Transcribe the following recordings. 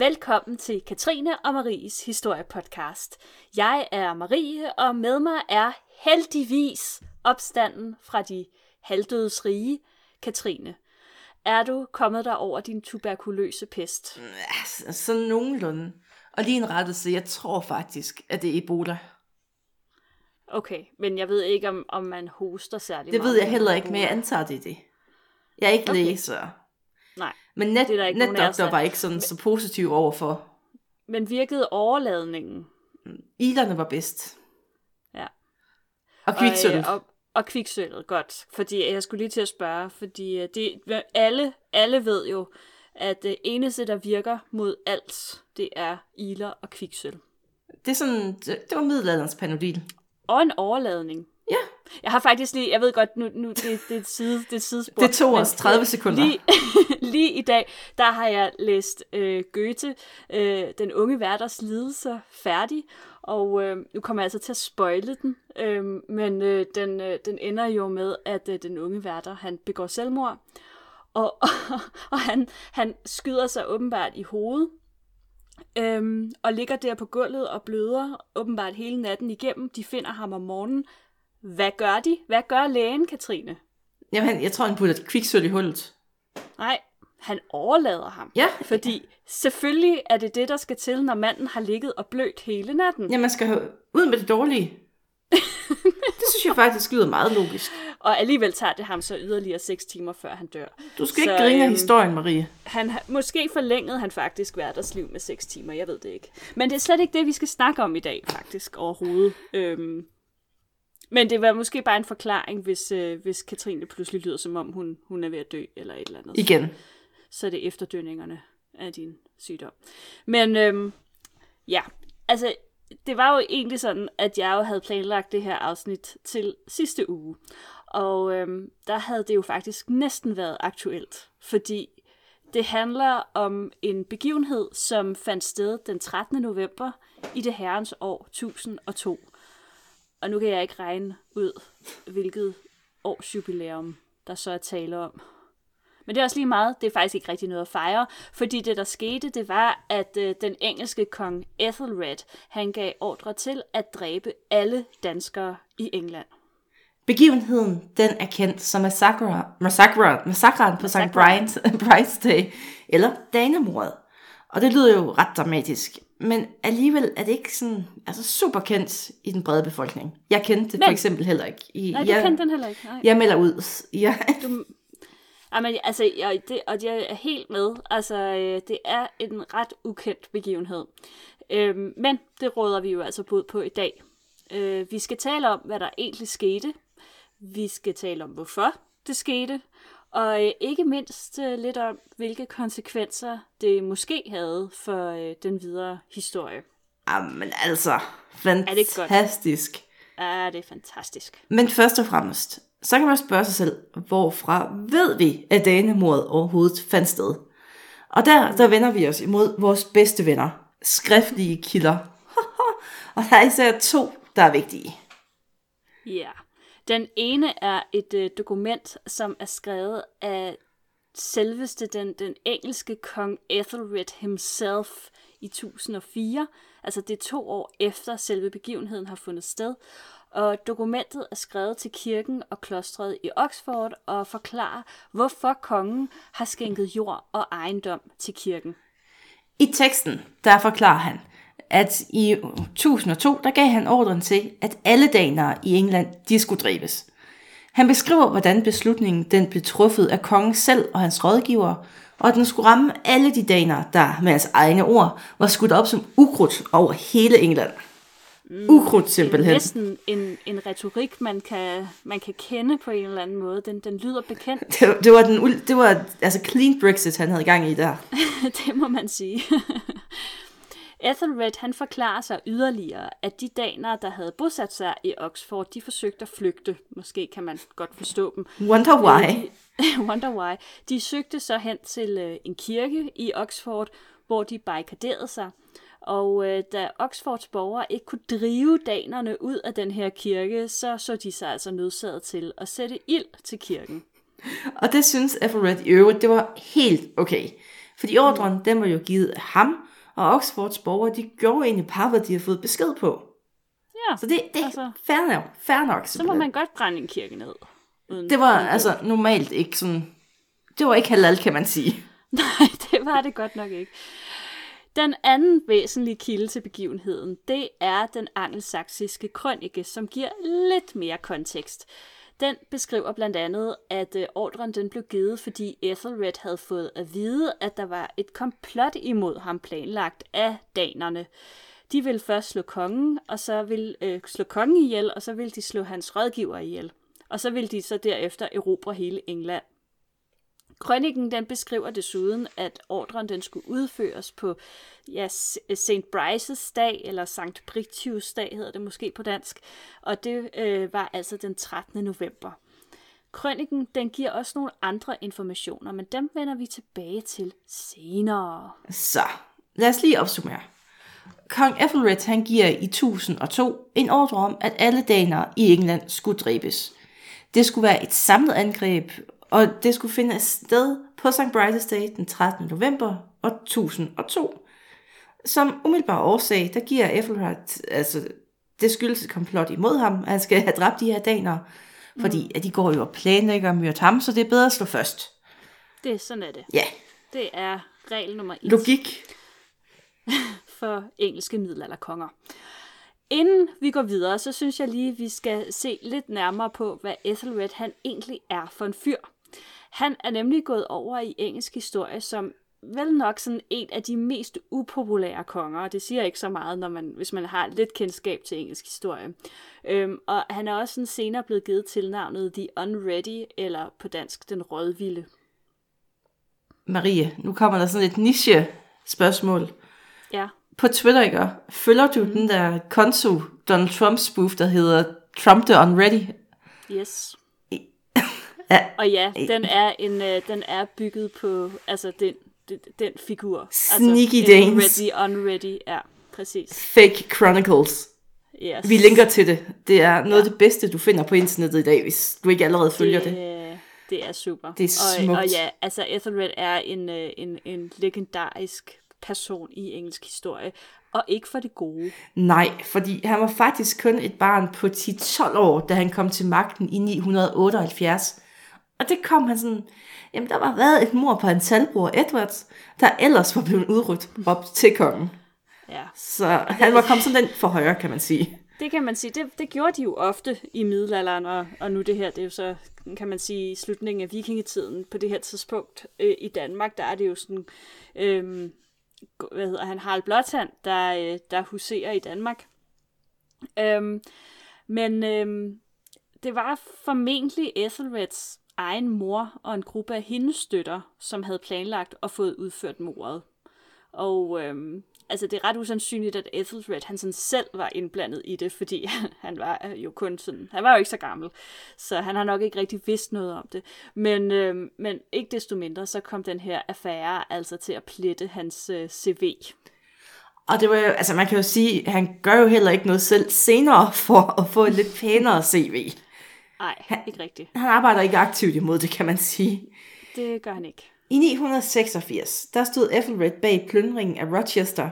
Velkommen til Katrine og Maries historiepodcast. Jeg er Marie, og med mig er heldigvis opstanden fra de halvdødes rige, Katrine. Er du kommet der over din tuberkuløse pest? Ja, sådan nogenlunde. Og lige en rettelse, jeg tror faktisk, at det er Ebola. Okay, men jeg ved ikke, om, om man hoster særlig Det meget. ved jeg heller ikke, men jeg antager, det er det. Jeg er ikke Okay. Nej, Men net, Det er der netdoktor var ikke sådan så positiv overfor. men virkede overladningen. Ilerne var bedst. Ja. Og kviksølv. Og, øh, og, og kviksølvet, godt. Fordi jeg skulle lige til at spørge, fordi øh, det, alle, alle ved jo, at det eneste, der virker mod alt, det er iler og kviksølv. Det er sådan, det, det var middelalderens panodil. Og en overladning. Jeg har faktisk lige, jeg ved godt, nu, nu det, det, er et side, det er sidespor. Det tog os 30 sekunder. Lige, lige i dag, der har jeg læst øh, Goethe, øh, Den unge værters lidelser, færdig. Og øh, nu kommer jeg altså til at spoile den, øh, men øh, den, øh, den ender jo med, at øh, den unge værter, han begår selvmord. Og, og, og han, han skyder sig åbenbart i hovedet, øhm, og ligger der på gulvet og bløder åbenbart hele natten igennem. De finder ham om morgenen. Hvad gør de? Hvad gør lægen, Katrine? Jamen, jeg tror, han putter kviksølv i hullet. Nej, han overlader ham. Ja. Fordi selvfølgelig er det det, der skal til, når manden har ligget og blødt hele natten. Ja, man skal ud med det dårlige. det synes jeg faktisk lyder meget logisk. Og alligevel tager det ham så yderligere 6 timer, før han dør. Du skal Så, ikke grine øhm, historien, Marie. Han, måske forlængede han faktisk hverdagsliv med 6 timer, jeg ved det ikke. Men det er slet ikke det, vi skal snakke om i dag, faktisk, overhovedet. Øhm, men det var måske bare en forklaring, hvis, øh, hvis Katrine pludselig lyder, som om hun, hun er ved at dø, eller et eller andet. Igen. Så er det efterdønningerne af din sygdom. Men øhm, ja, altså, det var jo egentlig sådan, at jeg jo havde planlagt det her afsnit til sidste uge. Og øhm, der havde det jo faktisk næsten været aktuelt, fordi det handler om en begivenhed, som fandt sted den 13. november i det herrens år 1002. Og nu kan jeg ikke regne ud, hvilket årsjubilæum der så er tale om. Men det er også lige meget, det er faktisk ikke rigtig noget at fejre, fordi det der skete, det var, at øh, den engelske kong Ethelred, han gav ordre til at dræbe alle danskere i England. Begivenheden, den er kendt som massakre, massakre, massakren på St. Brian's, Brian's Day, eller Danemordet. Og det lyder jo ret dramatisk, men alligevel er det ikke sådan, altså super kendt i den brede befolkning. Jeg kendte det Men- for eksempel heller ikke. I, Nej, du jeg, kendte den heller ikke. Nej. jeg melder ud. Jeg, Du, Jamen, altså, jeg, det, og jeg er helt med. Altså, øh, det er en ret ukendt begivenhed. Øhm, men det råder vi jo altså bod på i dag. Øh, vi skal tale om, hvad der egentlig skete. Vi skal tale om, hvorfor det skete. Og øh, ikke mindst øh, lidt om, hvilke konsekvenser det måske havde for øh, den videre historie. Jamen altså, det ikke godt? fantastisk. Ah, det er fantastisk. Men først og fremmest, så kan man spørge sig selv, hvorfra ved vi, at danemordet overhovedet fandt sted? Og der, der vender vi os imod vores bedste venner, skriftlige kilder. og der er især to, der er vigtige. Ja. Den ene er et øh, dokument, som er skrevet af selveste den, den engelske kong Ethelred himself i 1004. Altså det er to år efter selve begivenheden har fundet sted. Og dokumentet er skrevet til kirken og klostret i Oxford og forklarer, hvorfor kongen har skænket jord og ejendom til kirken. I teksten, der forklarer han, at i 1002, der gav han ordren til, at alle danere i England, de skulle dræbes. Han beskriver, hvordan beslutningen den blev truffet af kongen selv og hans rådgivere, og at den skulle ramme alle de danere, der med hans egne ord var skudt op som ukrudt over hele England. Ukrudt simpelthen. Næsten en, en retorik, man kan, man kan kende på en eller anden måde. Den, den lyder bekendt. Det, det var, den, det var altså clean Brexit, han havde gang i der. det må man sige. Ethelred han forklarer sig yderligere, at de danere, der havde bosat sig i Oxford, de forsøgte at flygte. Måske kan man godt forstå dem. Wonder why. De, wonder why. De søgte så hen til øh, en kirke i Oxford, hvor de barrikaderede sig. Og øh, da Oxfords borgere ikke kunne drive danerne ud af den her kirke, så så de sig altså nødsaget til at sætte ild til kirken. Og det synes Ethelred i øvrigt, det var helt okay. Fordi ordren, den var jo givet af ham, og Oxfords borgere, de gjorde egentlig bare, hvad de har fået besked på. Ja, Så det, det er altså, fair nok. Fair nok så må man godt brænde en kirke ned. Uden, Det var uden altså normalt ikke sådan... Det var ikke halal, kan man sige. Nej, det var det godt nok ikke. Den anden væsentlige kilde til begivenheden, det er den angelsaksiske krønike, som giver lidt mere kontekst. Den beskriver blandt andet, at øh, ordren den blev givet, fordi Ethelred havde fået at vide, at der var et komplot imod ham planlagt af danerne. De ville først slå kongen, og så ville øh, slå kongen ihjel, og så ville de slå hans rådgiver ihjel. Og så ville de så derefter erobre hele England. Krøniken den beskriver desuden, at ordren den skulle udføres på ja, St. Brices dag, eller St. Britius dag hedder det måske på dansk, og det øh, var altså den 13. november. Krøniken den giver også nogle andre informationer, men dem vender vi tilbage til senere. Så, lad os lige opsummere. Kong Ethelred han giver i 1002 en ordre om, at alle danere i England skulle dræbes. Det skulle være et samlet angreb, og det skulle finde sted på St. Bride's Day den 13. november år 1002. Som umiddelbar årsag, der giver Ethelred, altså det skyldes et komplot imod ham, at han skal have dræbt de her danere, fordi at de går jo og planlægger og ham, så det er bedre at slå først. Det er sådan er det. Ja, Det er regel nummer et. logik. for engelske middelalderkonger. Inden vi går videre, så synes jeg lige, vi skal se lidt nærmere på, hvad Ethelred han egentlig er for en fyr. Han er nemlig gået over i engelsk historie som vel nok sådan en af de mest upopulære konger, og det siger ikke så meget, når man, hvis man har lidt kendskab til engelsk historie. Øhm, og han er også sådan senere blevet givet tilnavnet The Unready, eller på dansk Den Rødvilde. Marie, nu kommer der sådan et niche spørgsmål. Ja, På Twitter, ikke? Følger du mm. den der konto Donald Trump spoof, der hedder Trump the Unready? Yes. Ja. Og ja, den er en øh, den er bygget på altså den den, den figur. Sneaky altså, Danes. Ready, unready, ja, præcis. Fake Chronicles. Yes. Vi linker til det. Det er noget af det bedste, du finder på internettet i dag, hvis du ikke allerede følger det. det. Det er super. Det er og, smukt. og ja, altså Ethelred er en, øh, en, en legendarisk person i engelsk historie. Og ikke for det gode. Nej, fordi han var faktisk kun et barn på 10-12 år, da han kom til magten i 978. Og det kom han sådan, jamen der var været et mor på hans halvbror Edwards, der ellers var blevet udråbt til kongen. Ja. Så han var kommet sådan den for højre, kan man sige. Det kan man sige, det, det gjorde de jo ofte i middelalderen, og, og nu det her, det er jo så, kan man sige, i slutningen af vikingetiden på det her tidspunkt øh, i Danmark, der er det jo sådan, øh, hvad hedder han, Harald Blåtand, der, øh, der huserer i Danmark. Øh, men øh, det var formentlig Ethelreds egen mor og en gruppe af hendes støtter, som havde planlagt og fået udført mordet. Og øhm, altså, det er ret usandsynligt, at Ethelred han sådan selv var indblandet i det, fordi han var øh, jo kun sådan, han var jo ikke så gammel, så han har nok ikke rigtig vidst noget om det. Men, øhm, men ikke desto mindre, så kom den her affære altså til at plette hans øh, CV. Og det var jo, altså man kan jo sige, han gør jo heller ikke noget selv senere for at få et lidt pænere CV. Nej, ikke rigtigt. Han arbejder ikke aktivt imod det, kan man sige. Det gør han ikke. I 986, der stod Ethelred bag plyndringen af Rochester,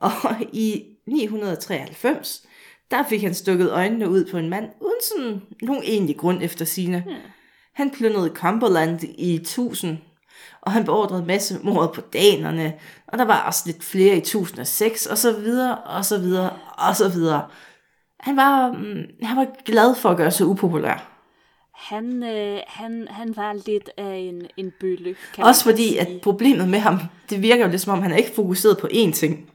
og i 993, der fik han stukket øjnene ud på en mand, uden sådan nogen egentlig grund efter sine. Ja. Han plyndrede Cumberland i 1000, og han beordrede masse mord på danerne, og der var også lidt flere i 1006, og så videre, og så videre, og så videre. Han var, mm, han var glad for at gøre sig upopulær. Han, øh, han, han var lidt af en, en bølle, kan Også fordi, sige. at problemet med ham, det virker jo lidt som om, han er ikke fokuseret på én ting.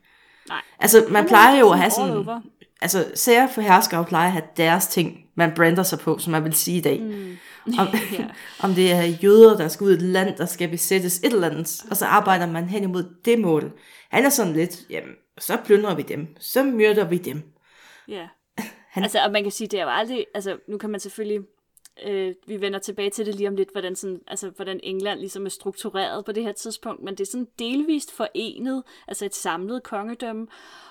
Nej. Altså, man Han er plejer jo at have sådan... over. Altså, sager for herskere plejer at have deres ting, man brander sig på, som man vil sige i dag. Mm. Om, Ja. om det er jøder, der skal ud i et land, der skal besættes et eller andet, og så arbejder man hen imod det mål. Han er sådan lidt, jamen, så plyndrer vi dem, så myrder vi dem. Ja. Han- Han... Altså, og man kan sige, det er jo aldrig, altså, nu kan man selvfølgelig, øh, vi vender tilbage til det lige om lidt, hvordan, sådan, altså, hvordan England ligesom er struktureret på det her tidspunkt, men det er sådan delvist forenet, altså et samlet kongedømme,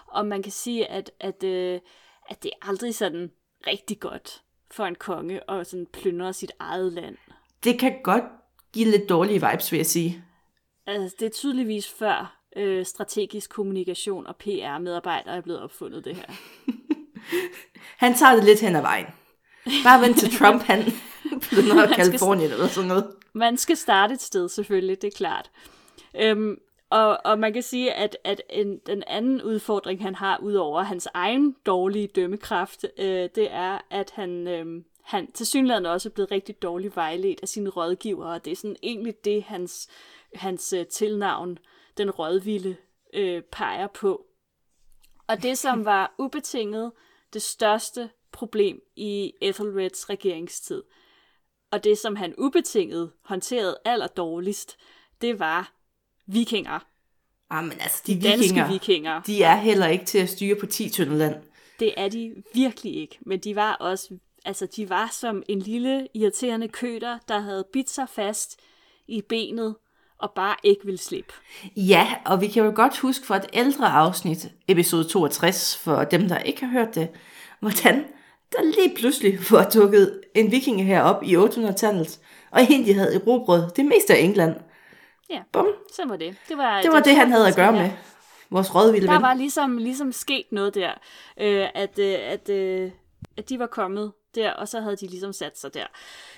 og man kan sige, at, at, øh, at det er aldrig sådan rigtig godt for en konge at sådan plyndre sit eget land. Det kan godt give lidt dårlige vibes, vil jeg sige. Altså, det er tydeligvis før øh, strategisk kommunikation og PR-medarbejdere er blevet opfundet det her. Han tager det lidt hen ad vejen. Bare vent til Trump, han begynder Kalifornien eller sådan noget. Man skal starte et sted selvfølgelig, det er klart. Øhm, og, og man kan sige, at, at en, den anden udfordring, han har, ud over hans egen dårlige dømmekraft, øh, det er, at han, øh, han til synligheden også er blevet rigtig dårligt vejledt af sine rådgivere, og det er sådan egentlig det, hans, hans øh, tilnavn, den rådvilde, øh, peger på. Og det, som var ubetinget det største problem i Ethelreds regeringstid, og det, som han ubetinget håndterede allerdårligst, det var vikinger. Ah, men altså, de, De danske vikinger, vikinger. de er heller ikke til at styre på 10 tynde land. Det er de virkelig ikke, men de var også, altså de var som en lille irriterende køter, der havde bidt sig fast i benet og bare ikke ville slippe. Ja, og vi kan jo godt huske fra et ældre afsnit, episode 62, for dem, der ikke har hørt det, hvordan der lige pludselig var dukket en vikinge herop i 800-tallet, og egentlig havde erobret det meste af England. Ja, Bum. så var det. Det var Det var den det, han havde at gøre ja. med. Vores rådvilde Der ven. var ligesom, ligesom sket noget der, øh, at, øh, at, øh, at de var kommet der, og så havde de ligesom sat sig der.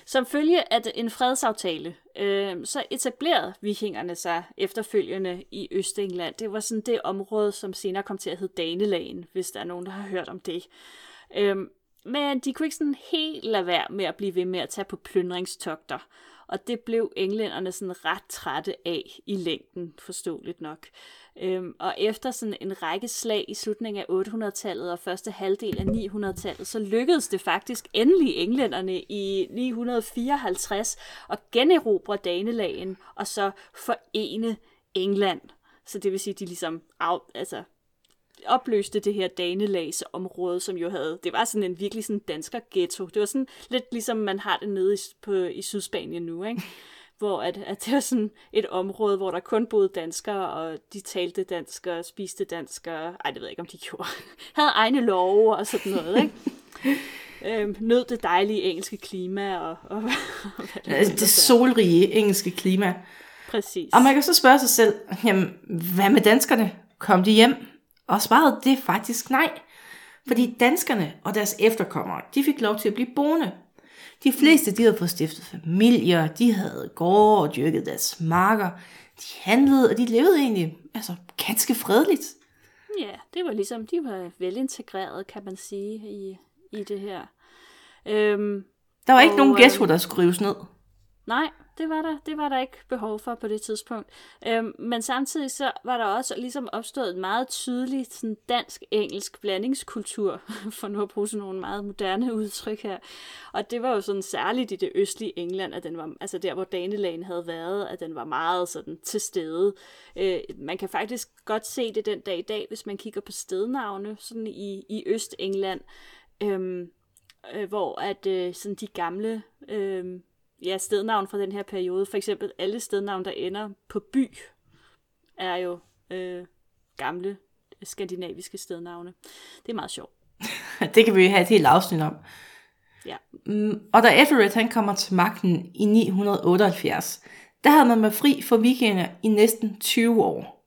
Som følge af en fredsaftale, øh, så etablerede vikingerne sig efterfølgende i Østengland. Det var sådan det område, som senere kom til at hedde Danelagen, hvis der er nogen, der har hørt om det. Øh, men de kunne ikke sådan helt lade være med at blive ved med at tage på plyndringstogter. Og det blev englænderne sådan ret trætte af i længden, forståeligt nok. Øhm, og efter sådan en række slag i slutningen af 800-tallet og første halvdel af 900-tallet, så lykkedes det faktisk endelig englænderne i 954 at generobre Danelagen og så forene England. Så det vil sige, at de ligesom af, altså, opløste det her danelagsområde, som jo havde, det var sådan en virkelig sådan dansker ghetto. Det var sådan lidt ligesom man har det nede i, på, i Sydspanien nu, ikke? Hvor at, at det var sådan et område, hvor der kun boede danskere, og de talte dansk og spiste dansk, og ej, det ved jeg ikke, om de gjorde. havde egne love og sådan noget, ikke? øhm, nød det dejlige engelske klima, og, og, og hvad det, det er. solrige engelske klima. Præcis. Og man kan så spørge sig selv, jamen, hvad med danskerne? Kom de hjem? Og svaret det er faktisk nej. Fordi danskerne og deres efterkommere, de fik lov til at blive boende. De fleste, de havde fået stiftet familier, de havde gårde og dyrket deres marker. De handlede, og de levede egentlig altså, ganske fredeligt. Ja, det var ligesom, de var velintegreret, kan man sige, i, i det her. Øhm, Der var ikke Og, nogen øh, ghetto, der skulle rives ned. nej, det var, der, det var der ikke behov for på det tidspunkt. Øhm, men samtidig så var der også ligesom opstået en meget tydelig sådan dansk-engelsk blandingskultur, for nu at bruge sådan nogle meget moderne udtryk her. Og det var jo sådan særligt i det østlige England, at den var, altså der hvor Danelagen havde været, at den var meget sådan til stede. Øh, man kan faktisk godt se det den dag i dag, hvis man kigger på stednavne sådan i, i Øst-England, øhm, øh, hvor at øh, sådan de gamle øh, ja, stednavn fra den her periode, for eksempel alle stednavn, der ender på by, er jo øh, gamle skandinaviske stednavne. Det er meget sjovt. Det kan vi jo have et helt afsnit om. Ja. Mm, Og da Ethelred han kommer til magten i 978, der havde man været fri for vikingerne i næsten 20 år.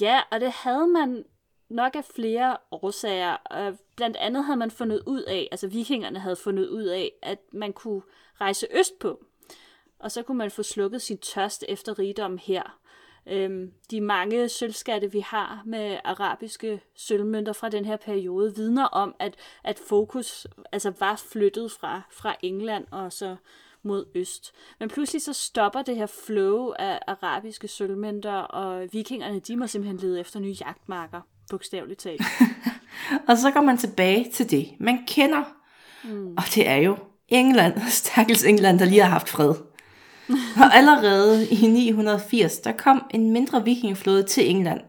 Ja, og det havde man nok af flere årsager. Blandt andet havde man fundet ud af, altså vikingerne havde fundet ud af, at man kunne rejse østpå. Og så kunne man få slukket sin tørst efter rigdom her. Øhm, de mange sølvskatte, vi har med arabiske sølvmønter fra den her periode, vidner om, at, at fokus altså var flyttet fra, fra England og så mod øst. Men pludselig så stopper det her flow af arabiske sølvmønter, og vikingerne, de må simpelthen lede efter nye jagtmarker, bogstaveligt talt. Og så går man tilbage til det, man kender. Mm. Og det er jo England, stakkels England, der lige har haft fred. Og allerede i 980, der kom en mindre vikingeflåde til England.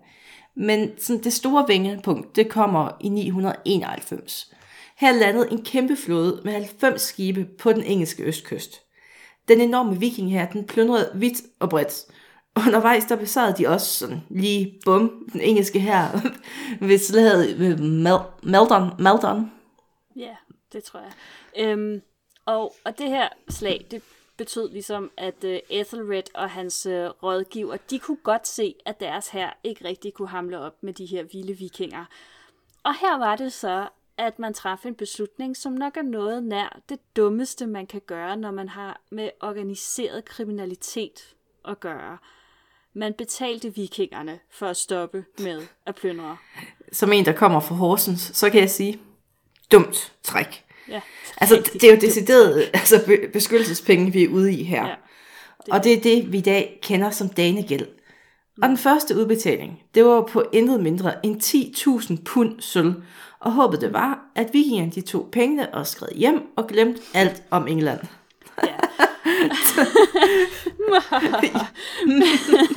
Men sådan det store vendepunkt, det kommer i 991. Her landede en kæmpe flåde med 90 skibe på den engelske østkyst. Den enorme viking her, den plyndrede vidt og bredt. Undervejs der besad de også sådan lige bum den engelske her ved slaget ved øh, Mal- Maldon. Maldon. Ja, det tror jeg. Øhm, og, og det her slag, det betød ligesom, at uh, Ethelred og hans uh, rådgiver, de kunne godt se, at deres her ikke rigtig kunne hamle op med de her vilde vikinger. Og her var det så, at man træffede en beslutning, som nok er noget nær det dummeste, man kan gøre, når man har med organiseret kriminalitet at gøre. Man betalte vikingerne for at stoppe med at plyndre. Som en, der kommer fra Horsens, så kan jeg sige, dumt træk. Ja, Altså, det er jo decideret altså, be- beskyttelsespenge, vi er ude i her. Ja, det. Og det er det, vi i dag kender som danegæld. Og den første udbetaling, det var på intet mindre end 10.000 pund sølv. Og håbet det var, at vikingerne de tog pengene og skred hjem og glemte alt om England. Ja.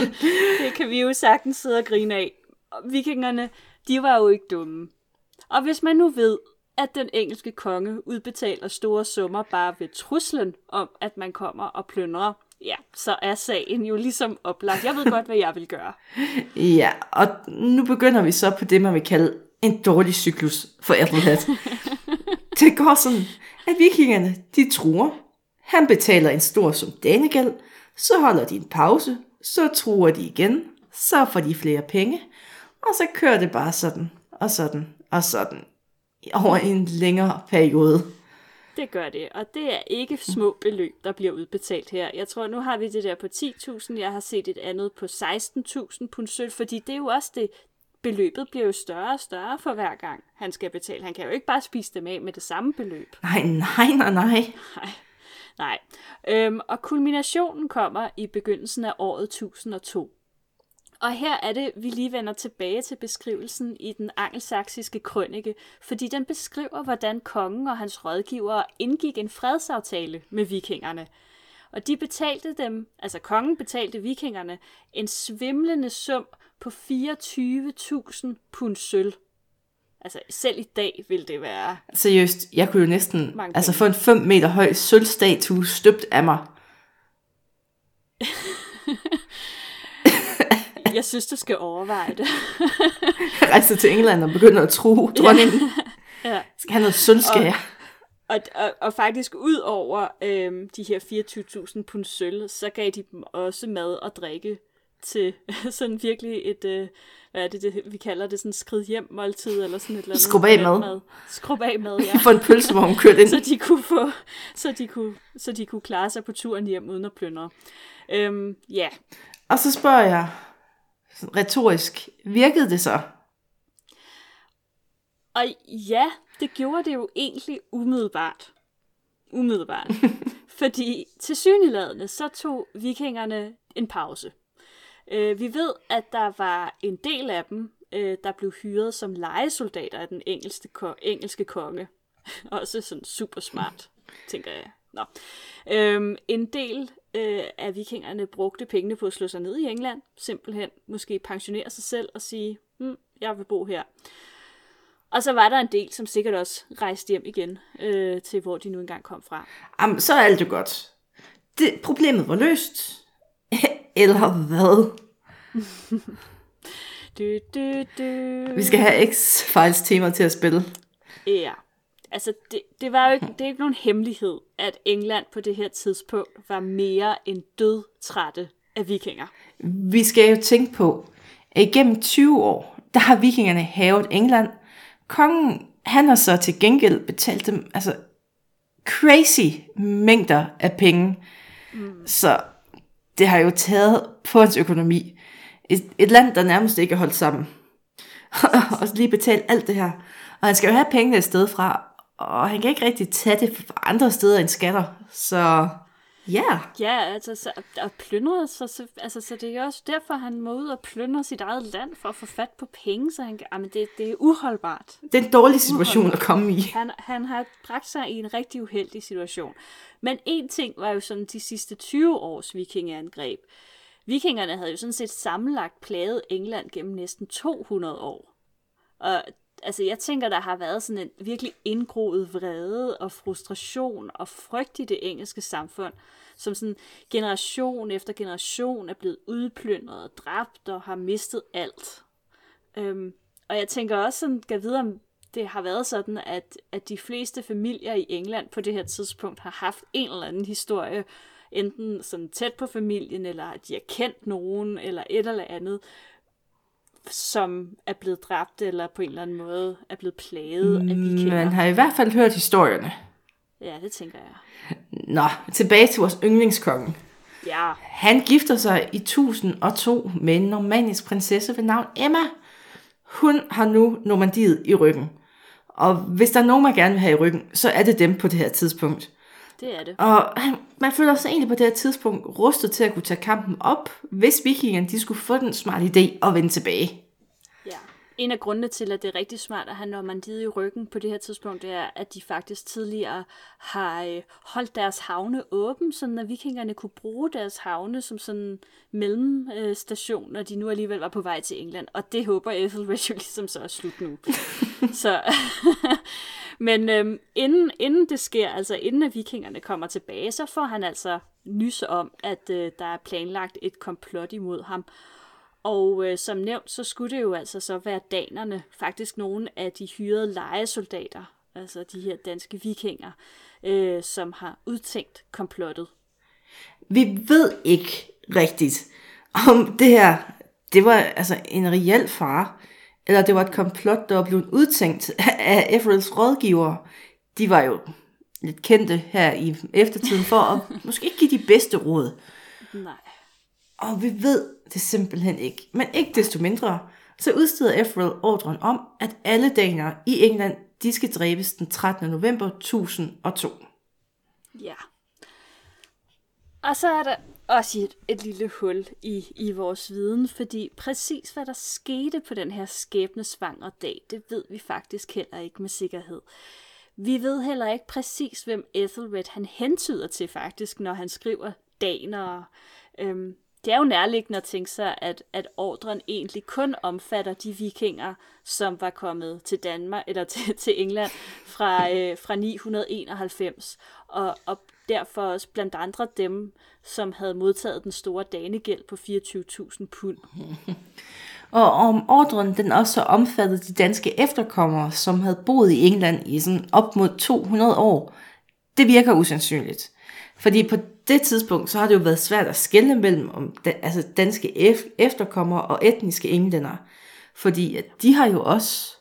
altså, det kan vi jo sagtens sidde og grine af. Og Vikingerne, de var jo ikke dumme. Og hvis man nu ved, at den engelske konge udbetaler store summer bare ved truslen om, at man kommer og plyndrer, ja, så er sagen jo ligesom oplagt. Jeg ved godt, hvad jeg vil gøre. Ja, og nu begynder vi så på det, man vil kalde en dårlig cyklus for Ethelred. det går sådan, at vikingerne, de truer. Han betaler en stor sum danegæld, så holder de en pause, så truer de igen, så får de flere penge, og så kører det bare sådan, og sådan, og sådan, over en længere periode. Det gør det, og det er ikke små beløb, der bliver udbetalt her. Jeg tror, nu har vi det der på 10.000, jeg har set et andet på 16.000 pund sølv, fordi det er jo også det, beløbet bliver jo større og større for hver gang, han skal betale. Han kan jo ikke bare spise dem af med det samme beløb. Nej, nej, nej, nej. Nej. Nej. Øhm, og kulminationen kommer i begyndelsen af året 1002. Og her er det, vi lige vender tilbage til beskrivelsen i den angelsaksiske krønike, fordi den beskriver, hvordan kongen og hans rådgivere indgik en fredsaftale med vikingerne. Og de betalte dem, altså kongen betalte vikingerne, en svimlende sum på 24.000 pund sølv. Altså selv i dag vil det være Seriøst, jeg kunne jo næsten Mange altså få en 5 meter høj sølvstatue støbt af mig. Jeg synes, du skal overveje det. rejse til England og begynder at tro dronningen. Ja. Skal have noget sølvskær. Og, og, og faktisk ud over øhm, de her 24.000 pund sølv, så gav de dem også mad og drikke til sådan virkelig et, øh, hvad er det, det, vi kalder det, sådan skrid hjem måltid, eller sådan et eller andet. Skrub af mad. mad. Skrub af mad, ja. For en pølsevogn kørt ind. så de kunne få, så de kunne, så de kunne klare sig på turen hjem uden at plyndre. Øhm, ja, Og så spørger jeg retorisk, virkede det så? Og ja, det gjorde det jo egentlig umiddelbart. Umiddelbart. Fordi til syneladende, så tog vikingerne en pause. Øh, vi ved, at der var en del af dem, øh, der blev hyret som legesoldater af den engelske, ko- engelske konge. Også sådan super smart, tænker jeg. Nå. Øhm, en del øh, af vikingerne brugte pengene på at slå sig ned i England. Simpelthen måske pensionere sig selv og sige, hm, jeg vil bo her. Og så var der en del, som sikkert også rejste hjem igen øh, til, hvor de nu engang kom fra. Jamen, så er alt jo godt. Det, problemet var løst. Eller hvad? Du, du, du. Vi skal have X-Files tema til at spille. Ja. Altså, det, det var jo ikke, det er ikke nogen hemmelighed, at England på det her tidspunkt var mere end dødtrætte af vikinger. Vi skal jo tænke på, at igennem 20 år, der har vikingerne havet England. Kongen, han har så til gengæld betalt dem altså crazy mængder af penge. Mm. Så det har jo taget på hans økonomi. Et, et land, der nærmest ikke er holdt sammen. og lige betalt alt det her. Og han skal jo have pengene et sted fra, og han kan ikke rigtig tage det fra andre steder end skatter. Så ja, yeah. Ja, altså, så, og plyndrede sig, så, altså, så det er også derfor, han må ud og plyndre sit eget land for at få fat på penge, så han kan, jamen, det, det er uholdbart. det er en dårlig situation at komme i. Han, han har bragt sig i en rigtig uheldig situation. Men en ting var jo sådan de sidste 20 års vikingeangreb. Vikingerne havde jo sådan set sammenlagt plaget England gennem næsten 200 år. Og altså, jeg tænker, der har været sådan en virkelig indgroet vrede og frustration og frygt i det engelske samfund, som sådan generation efter generation er blevet udplyndret og dræbt og har mistet alt. Øhm, og jeg tænker også sådan, kan vide om det har været sådan, at, at de fleste familier i England på det her tidspunkt har haft en eller anden historie, enten sådan tæt på familien, eller at de har kendt nogen, eller et eller andet, som er blevet dræbt, eller på en eller anden måde er blevet plaget af vikinger. Man har i hvert fald hørt historierne. Ja, det tænker jeg. Nå, tilbage til vores yndlingskonge. Ja, Han gifter sig i 1002 med en normandisk prinsesse ved navn Emma. Hun har nu Normandiet i ryggen. Og hvis der er nogen, man gerne vil have i ryggen, så er det dem på det her tidspunkt. Det er det. Og han- man føler sig egentlig på det her tidspunkt rustet til at kunne tage kampen op, hvis vikingerne de skulle få den smarte idé at vende tilbage. Ja. En af grundene til, at det er rigtig smart at have Normandiet i ryggen på det her tidspunkt, det er, at de faktisk tidligere har øh, holdt deres havne åben, sådan at vikingerne kunne bruge deres havne som sådan mellemstation, når de nu alligevel var på vej til England. Og det håber Ethelred jo ligesom så er slut nu. så, men øhm, inden, inden det sker, altså inden at vikingerne kommer tilbage, så får han altså nys om, at øh, der er planlagt et komplot imod ham. Og øh, som nævnt, så skulle det jo altså så være danerne, faktisk nogle af de hyrede lejesoldater, altså de her danske vikinger, øh, som har udtænkt komplottet. Vi ved ikke rigtigt, om det her, det var altså en reel fare, eller det var et komplot, der var blevet udtænkt af Everells rådgivere. De var jo lidt kendte her i eftertiden for at måske ikke give de bedste råd. Nej. Og vi ved det simpelthen ikke. Men ikke desto mindre, så udsteder Everell ordren om, at alle danere i England, de skal dræbes den 13. november 1002. Ja. Og så er der også et, et lille hul i, i vores viden, fordi præcis hvad der skete på den her skæbnesvangre dag, det ved vi faktisk heller ikke med sikkerhed. Vi ved heller ikke præcis, hvem Ethelred han hentyder til faktisk, når han skriver danere. Øhm, det er jo nærliggende at tænke sig, at, at ordren egentlig kun omfatter de vikinger, som var kommet til Danmark eller til, til England fra, øh, fra 991, og, og derfor også blandt andre dem, som havde modtaget den store danegæld på 24.000 pund. Og om ordren den også omfattede de danske efterkommere, som havde boet i England i sådan op mod 200 år, det virker usandsynligt. Fordi på det tidspunkt, så har det jo været svært at skelne mellem om da, altså danske efterkommere og etniske englændere. Fordi at de har jo også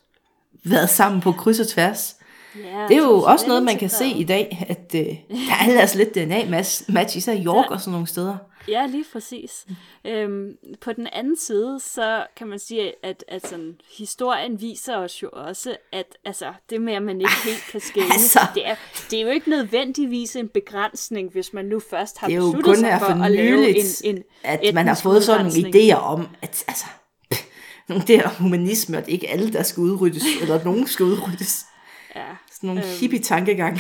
været sammen på kryds og tværs. Ja, Det er jo så også noget, man kan se i dag, at øh, der er ellers lidt DNA-match, især i York og sådan nogle steder. Ja, lige præcis. Øhm, på den anden side, så kan man sige, at, at sådan, historien viser os jo også, at altså, det med, at man ikke helt kan skælne, Altså. det, er, det er jo ikke nødvendigvis en begrænsning, hvis man nu først har Det er besluttet sig for for at lave en, en at man har fået sådan nogle idéer om, at altså, nogle der humanisme, at det ikke alle, der skal udryddes, eller nogen skal udryddes. Ja, Sådan nogle Øhm. hippie-tankegang.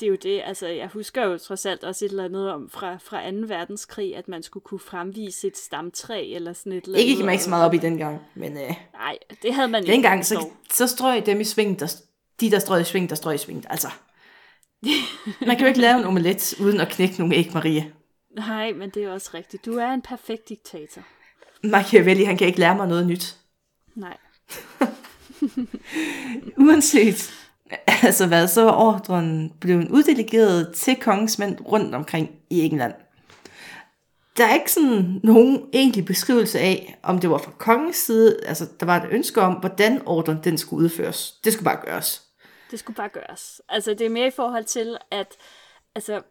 det er jo det. Altså, jeg husker jo trods alt også et eller andet om fra, fra 2. verdenskrig, at man skulle kunne fremvise et stamtræ eller sådan et eller Ikke andet. gik man ikke så meget op i dengang, men øh, Nej, det havde man ikke. dengang, så, så strøg dem i sving, der, de der strøg i sving, der strøg i sving. Altså, man kan jo ikke lave en omelet, uden at knække nogle æg, Marie. Nej, men det er også rigtigt. Du er en perfekt diktator. Machiavelli, han kan ikke lære mig noget nyt. Nej. Uanset altså hvad, så var ordren blevet uddelegeret til kongesmænd rundt omkring i England. Der er ikke sådan nogen egentlig beskrivelse af, om det var fra kongens side, altså der var et ønske om, hvordan ordren den skulle udføres. Det skulle bare gøres. Det skulle bare gøres. Altså, det er mere i forhold til, at altså,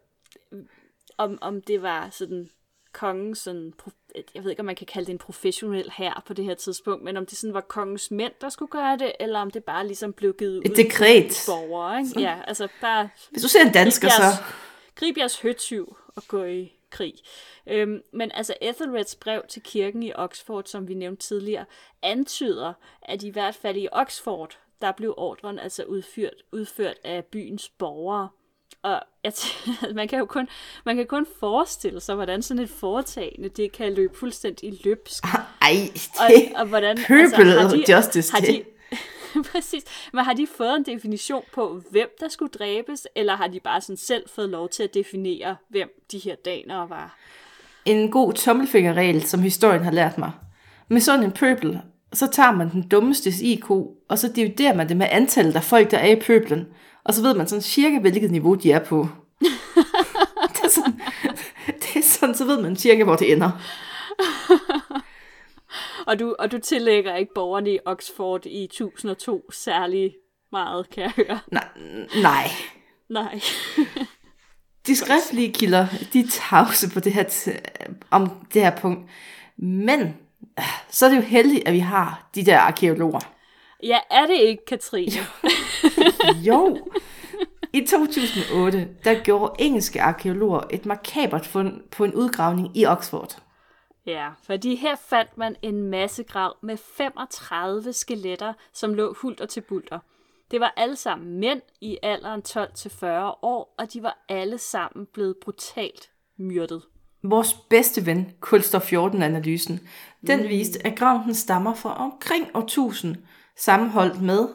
om, om det var sådan kongen sådan, jeg ved ikke, om man kan kalde det en professionel her på det her tidspunkt, men om det sådan var kongens mænd, der skulle gøre det, eller om det bare ligesom blev givet Et ud dekret. til borgere, ikke? Ja, altså bare Hvis du ser en dansker, grib så... jeres, grib jeres høtyv og gå i krig. Øhm, men altså Ethelreds brev til kirken i Oxford, som vi nævnte tidligere, antyder, at i hvert fald i Oxford, der blev ordren altså udført, udført af byens borgere. Og jeg t- man kan jo kun, man kan kun forestille sig, hvordan sådan et foretagende, det kan løbe fuldstændig løbsk. Ej, Og, det og hvordan, purple har de, justice, har de, præcis. Men har de fået en definition på, hvem der skulle dræbes, eller har de bare sådan selv fået lov til at definere, hvem de her danere var? en god tommelfingerregel, som historien har lært mig. Med sådan en pøbel, så tager man den dummeste IQ, og så dividerer man det med antallet af folk, der er i pøblen. Og så ved man sådan cirka, hvilket niveau de er på. det, er sådan, det er sådan, så ved man cirka, hvor det ender. og, du, og du tillægger ikke borgerne i Oxford i 1002 særlig meget, kan jeg høre. Nej. Nej. Nej. de skriftlige kilder, de er tavse på det her om det her punkt. Men så er det jo heldigt, at vi har de der arkeologer. Ja, er det ikke, Katrine? jo. I 2008, der gjorde engelske arkeologer et makabert fund på en udgravning i Oxford. Ja, fordi her fandt man en masse grav med 35 skeletter, som lå hulter til bulter. Det var alle sammen mænd i alderen 12-40 år, og de var alle sammen blevet brutalt myrdet. Vores bedste ven, kulstof 14-analysen, den mm. viste, at graven stammer fra omkring år 1000, sammenholdt med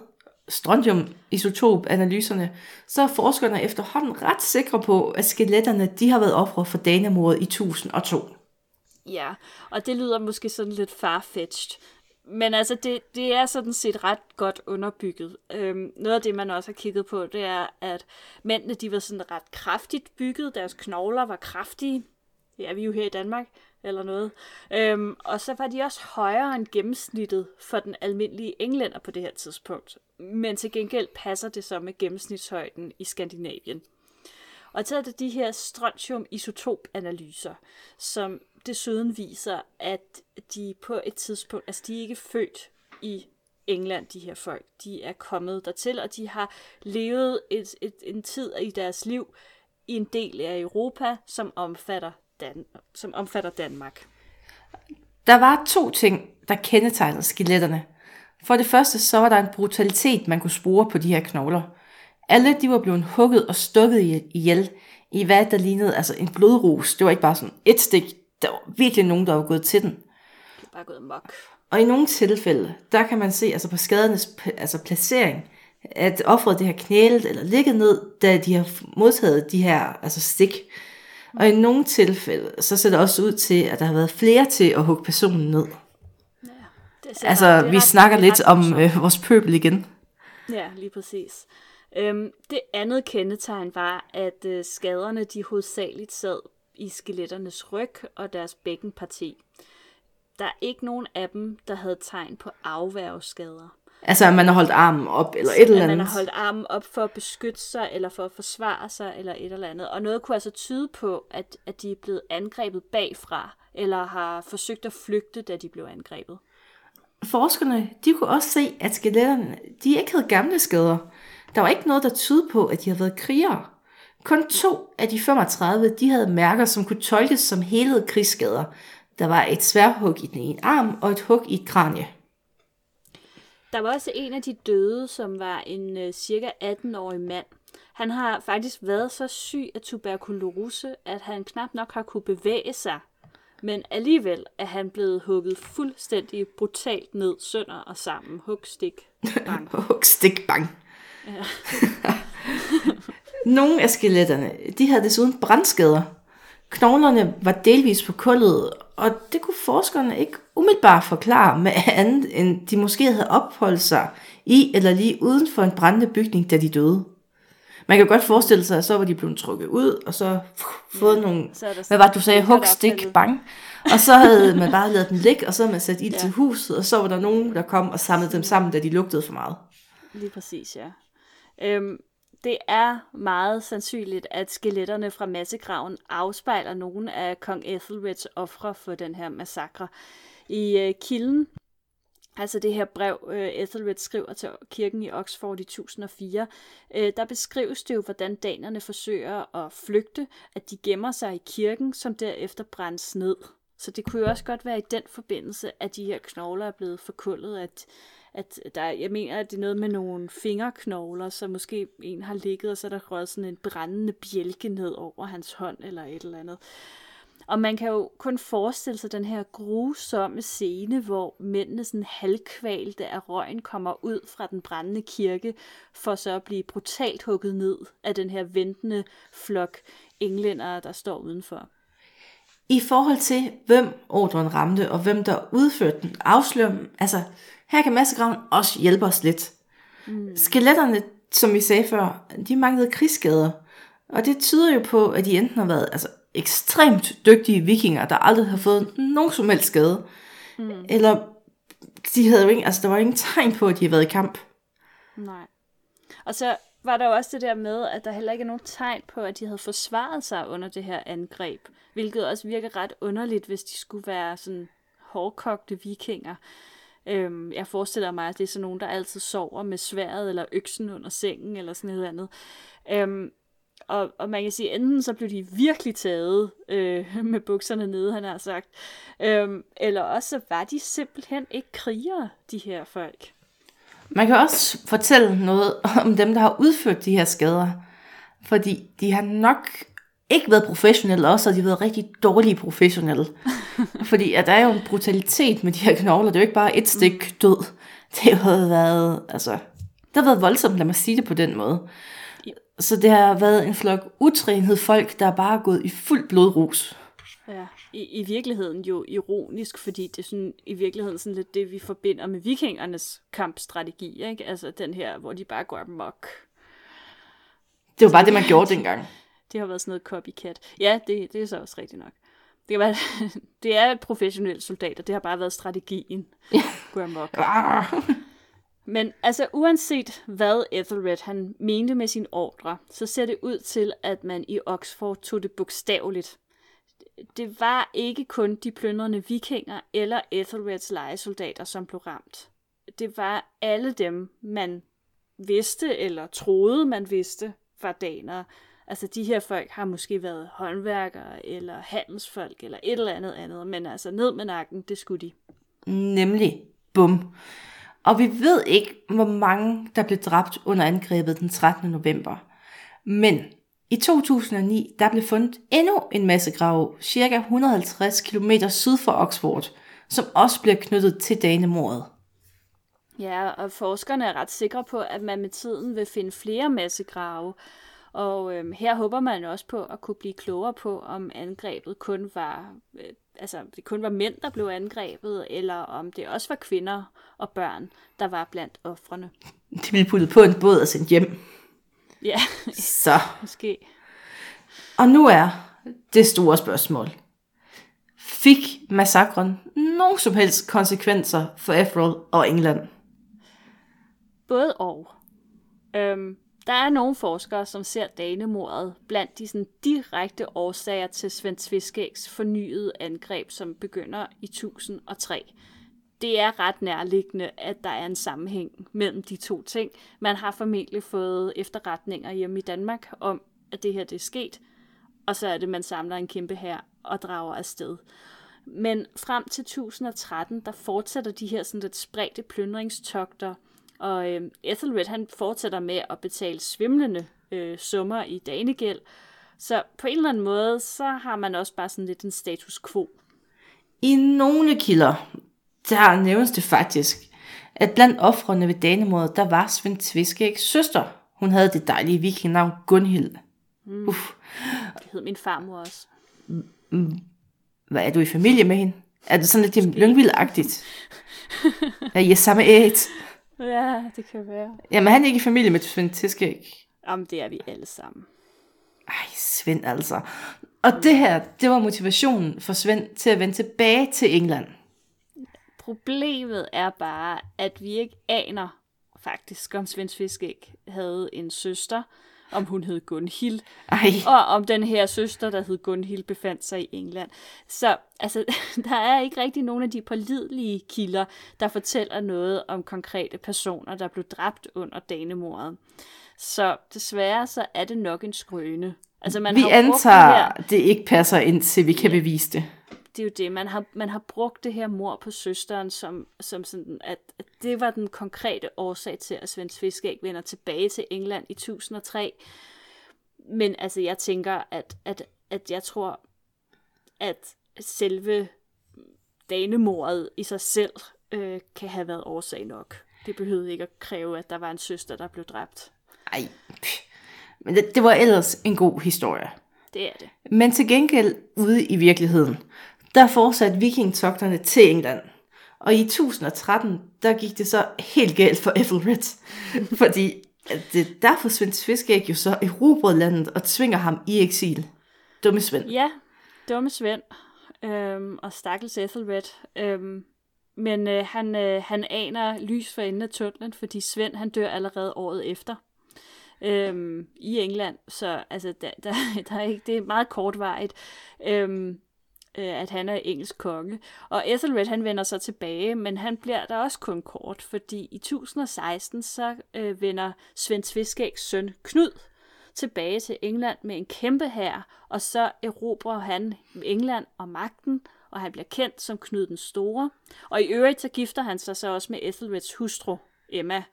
strontium-isotop-analyserne, så er forskerne efterhånden ret sikre på, at skeletterne de har været ofre for danemordet i 1002. Ja, og det lyder måske sådan lidt farfetched. Men altså, det, det er sådan set ret godt underbygget. Øhm, noget af det, man også har kigget på, det er, at mændene, de var sådan ret kraftigt bygget. Deres knogler var kraftige. Det er vi jo her i Danmark, eller noget. Øhm, og så var de også højere end gennemsnittet for den almindelige englænder på det her tidspunkt. Men til gengæld passer det så med gennemsnitshøjden i Skandinavien. Og så er det de her strontium-isotop-analyser, som desuden viser, at de på et tidspunkt, altså de er ikke født i England, de her folk. De er kommet dertil, og de har levet et, et, en tid i deres liv i en del af Europa, som omfatter, Dan- som omfatter Danmark. Der var to ting, der kendetegnede skeletterne. For det første, så var der en brutalitet, man kunne spore på de her knogler. Alle de var blevet hugget og stukket ihjel i hvad der lignede altså en blodrus. Det var ikke bare sådan et stik, der var virkelig nogen, der var gået til den. Det er bare gået mok. Og i nogle tilfælde, der kan man se altså på skadernes altså placering, at offeret det har knælet eller ligget ned, da de har modtaget de her altså stik. Og i nogle tilfælde, så ser det også ud til, at der har været flere til at hugge personen ned. Altså, vi snakker lidt om øh, vores pøbel igen. Ja, lige præcis. Øhm, det andet kendetegn var, at øh, skaderne de hovedsageligt sad i skeletternes ryg og deres bækkenparti. Der er ikke nogen af dem, der havde tegn på afværgeskader. Altså, at man har holdt armen op, eller et eller andet? man har holdt armen op for at beskytte sig, eller for at forsvare sig, eller et eller andet. Og noget kunne altså tyde på, at, at de er blevet angrebet bagfra, eller har forsøgt at flygte, da de blev angrebet. Forskerne, de kunne også se, at skeletterne, de ikke havde gamle skader. Der var ikke noget, der tydede på, at de havde været krigere. Kun to af de 35, de havde mærker, som kunne tolkes som helede krigsskader. Der var et sværhug i den ene arm og et hug i et kranje. Der var også en af de døde, som var en øh, cirka 18-årig mand. Han har faktisk været så syg af tuberkulose, at han knap nok har kunne bevæge sig. Men alligevel er han blevet hugget fuldstændig brutalt ned, sønder og sammen. Hug, stik, bang. Hug, stik, bang. Ja. Nogle af skeletterne, de havde desuden brandskader. Knoglerne var delvis på kullet, og det kunne forskerne ikke umiddelbart forklare med andet, end de måske havde opholdt sig i eller lige uden for en brændende bygning, da de døde. Man kan godt forestille sig, at så var de blevet trukket ud, og så fået ja, nogle, hvad var det, du sagde, hug, stik, bang. Og så havde man bare lavet den ligge, og så havde man sat ild ja. til huset, og så var der nogen, der kom og samlede dem sammen, da de lugtede for meget. Lige præcis, ja. Øhm, det er meget sandsynligt, at skeletterne fra massegraven afspejler nogle af kong Ethelreds ofre for den her massakre. I øh, kilden, altså det her brev, øh, Ethelred skriver til kirken i Oxford i 1004, øh, der beskrives det jo, hvordan danerne forsøger at flygte, at de gemmer sig i kirken, som derefter brændes ned. Så det kunne jo også godt være i den forbindelse, at de her knogler er blevet forkullet, at at der, jeg mener, at det er noget med nogle fingerknogler, så måske en har ligget, og så er der røget sådan en brændende bjælke ned over hans hånd, eller et eller andet. Og man kan jo kun forestille sig den her grusomme scene, hvor mændene sådan halvkvalte af røgen kommer ud fra den brændende kirke, for så at blive brutalt hugget ned af den her ventende flok englændere, der står udenfor. i forhold til, hvem ordren ramte, og hvem der udførte den, afslører, altså, her kan massegraven også hjælpe os lidt. Mm. Skeletterne, som vi sagde før, de manglede krigsskader, og det tyder jo på, at de enten har været altså, ekstremt dygtige vikinger, der aldrig har fået nogen som helst skade, mm. eller de havde jo ikke, altså, der var ingen tegn på, at de havde været i kamp. Nej. Og så var der jo også det der med, at der heller ikke er nogen tegn på, at de havde forsvaret sig under det her angreb. Hvilket også virker ret underligt, hvis de skulle være sådan hårdkogte vikinger. Øhm, jeg forestiller mig, at det er sådan nogen, der altid sover med sværet eller øksen under sengen eller sådan noget andet. Øhm, og, og man kan sige, enten så blev de virkelig taget øh, med bukserne nede, han har sagt, øhm, eller også så var de simpelthen ikke krigere, de her folk. Man kan også fortælle noget om dem, der har udført de her skader. Fordi de har nok ikke været professionelle også, og de har været rigtig dårlige professionelle. Fordi at der er jo en brutalitet med de her knogler. Det er jo ikke bare et stik mm. død. Det har været, altså, det har været voldsomt, lad mig sige det på den måde. Så det har været en flok utrænet folk, der er bare gået i fuld blodrus. Ja, i, i virkeligheden jo ironisk, fordi det er sådan, i virkeligheden sådan lidt det, vi forbinder med vikingernes kampstrategi, ikke? Altså den her, hvor de bare går amok. Det var bare det, man gjorde dengang. Det har været sådan noget copycat. Ja, det, det er så også rigtigt nok. Det, var, det er et professionelt soldat, det har bare været strategien. Ja. Gå amok. Men altså uanset hvad Ethelred han mente med sin ordre, så ser det ud til, at man i Oxford tog det bogstaveligt. Det var ikke kun de plyndrende vikinger eller Ethelreds lejesoldater, som blev ramt. Det var alle dem, man vidste eller troede, man vidste, var danere. Altså de her folk har måske været håndværkere eller handelsfolk eller et eller andet andet, men altså ned med nakken, det skulle de. Nemlig. Bum. Og vi ved ikke, hvor mange, der blev dræbt under angrebet den 13. november. Men i 2009, der blev fundet endnu en massegrav, cirka 150 km syd for Oxford, som også bliver knyttet til danemordet. Ja, og forskerne er ret sikre på, at man med tiden vil finde flere massegrave, og øhm, her håber man også på at kunne blive klogere på, om angrebet kun var, øh, altså det kun var mænd, der blev angrebet, eller om det også var kvinder og børn, der var blandt offrene. De blev puttet på en båd og sendt hjem. Ja, Så. måske. Og nu er det store spørgsmål. Fik massakren nogen som helst konsekvenser for Efrol og England? Både og. Øhm, der er nogle forskere, som ser danemordet blandt de sådan, direkte årsager til Svend Tviskægs fornyede angreb, som begynder i 1003. Det er ret nærliggende, at der er en sammenhæng mellem de to ting. Man har formentlig fået efterretninger hjemme i Danmark om, at det her det er sket, og så er det, man samler en kæmpe her og drager afsted. Men frem til 1013, der fortsætter de her sådan lidt spredte plyndringstogter, og øh, Ethelred han fortsætter med at betale svimlende øh, summer i danegæld. Så på en eller anden måde, så har man også bare sådan lidt en status quo. I nogle kilder, der nævnes det faktisk, at blandt offrene ved Danemordet, der var Svend Tviskægs søster. Hun havde det dejlige vikingnavn Gunhild. Mm. Uff. Det hed min farmor også. Hvad er du i familie med hende? Er det sådan lidt lyngvildagtigt? er I samme æt? Ja, det kan være. Jamen, han er ikke i familie med Svend Tiskæg. Jamen, det er vi alle sammen. Ej, Svend altså. Og det her, det var motivationen for Svend til at vende tilbage til England. Problemet er bare, at vi ikke aner faktisk, om Svend Fiskæg havde en søster, om hun hed Gunhild, Ej. og om den her søster, der hed Gunhild, befandt sig i England. Så altså, der er ikke rigtig nogen af de pålidelige kilder, der fortæller noget om konkrete personer, der blev dræbt under danemordet. Så desværre så er det nok en skrøne. Altså, man vi har antager, det, her... det ikke passer ind til, vi kan ja. bevise det det er jo det, man har, man har brugt det her mor på søsteren, som, som sådan, at, at det var den konkrete årsag til, at Svend Fiskæg vender tilbage til England i 1003. Men altså, jeg tænker, at, at, at jeg tror, at selve danemordet i sig selv øh, kan have været årsag nok. Det behøvede ikke at kræve, at der var en søster, der blev dræbt. Ej, men det, det var ellers en god historie. det er det. Men til gengæld ude i virkeligheden, der fortsatte vikingtogterne til England. Og i 1013, der gik det så helt galt for Ethelred. Fordi det, der Svend Fiskæg jo så erobrede landet og tvinger ham i eksil. Dumme Svend. Ja, dumme Svend. Øhm, og stakkels Ethelred. Øhm, men øh, han, øh, han aner lys for enden af tunnelen, fordi Svend han dør allerede året efter øhm, i England. Så altså, der, der, der er ikke, det er meget kortvarigt. Øhm, øh, at han er engelsk konge. Og Ethelred han vender så tilbage, men han bliver der også kun kort, fordi i 1016 så øh, vender Svend Tviskægs søn Knud tilbage til England med en kæmpe hær, og så erobrer han England og magten, og han bliver kendt som Knud den Store. Og i øvrigt så gifter han sig så også med Ethelreds hustru, Emma.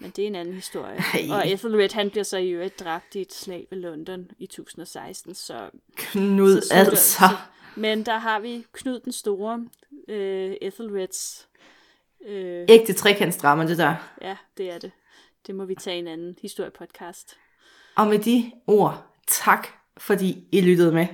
Men det er en anden historie. Ej. Og Ethelred, han bliver så i øvrigt dræbt i et slag ved London i 1016, så... Knud så altså. Så, men der har vi Knud den Store, øh, Ethelreds... Øh, Ægte trekantsdrama, det der. Ja, det er det. Det må vi tage i en anden historiepodcast. Og med de ord, tak fordi I lyttede med.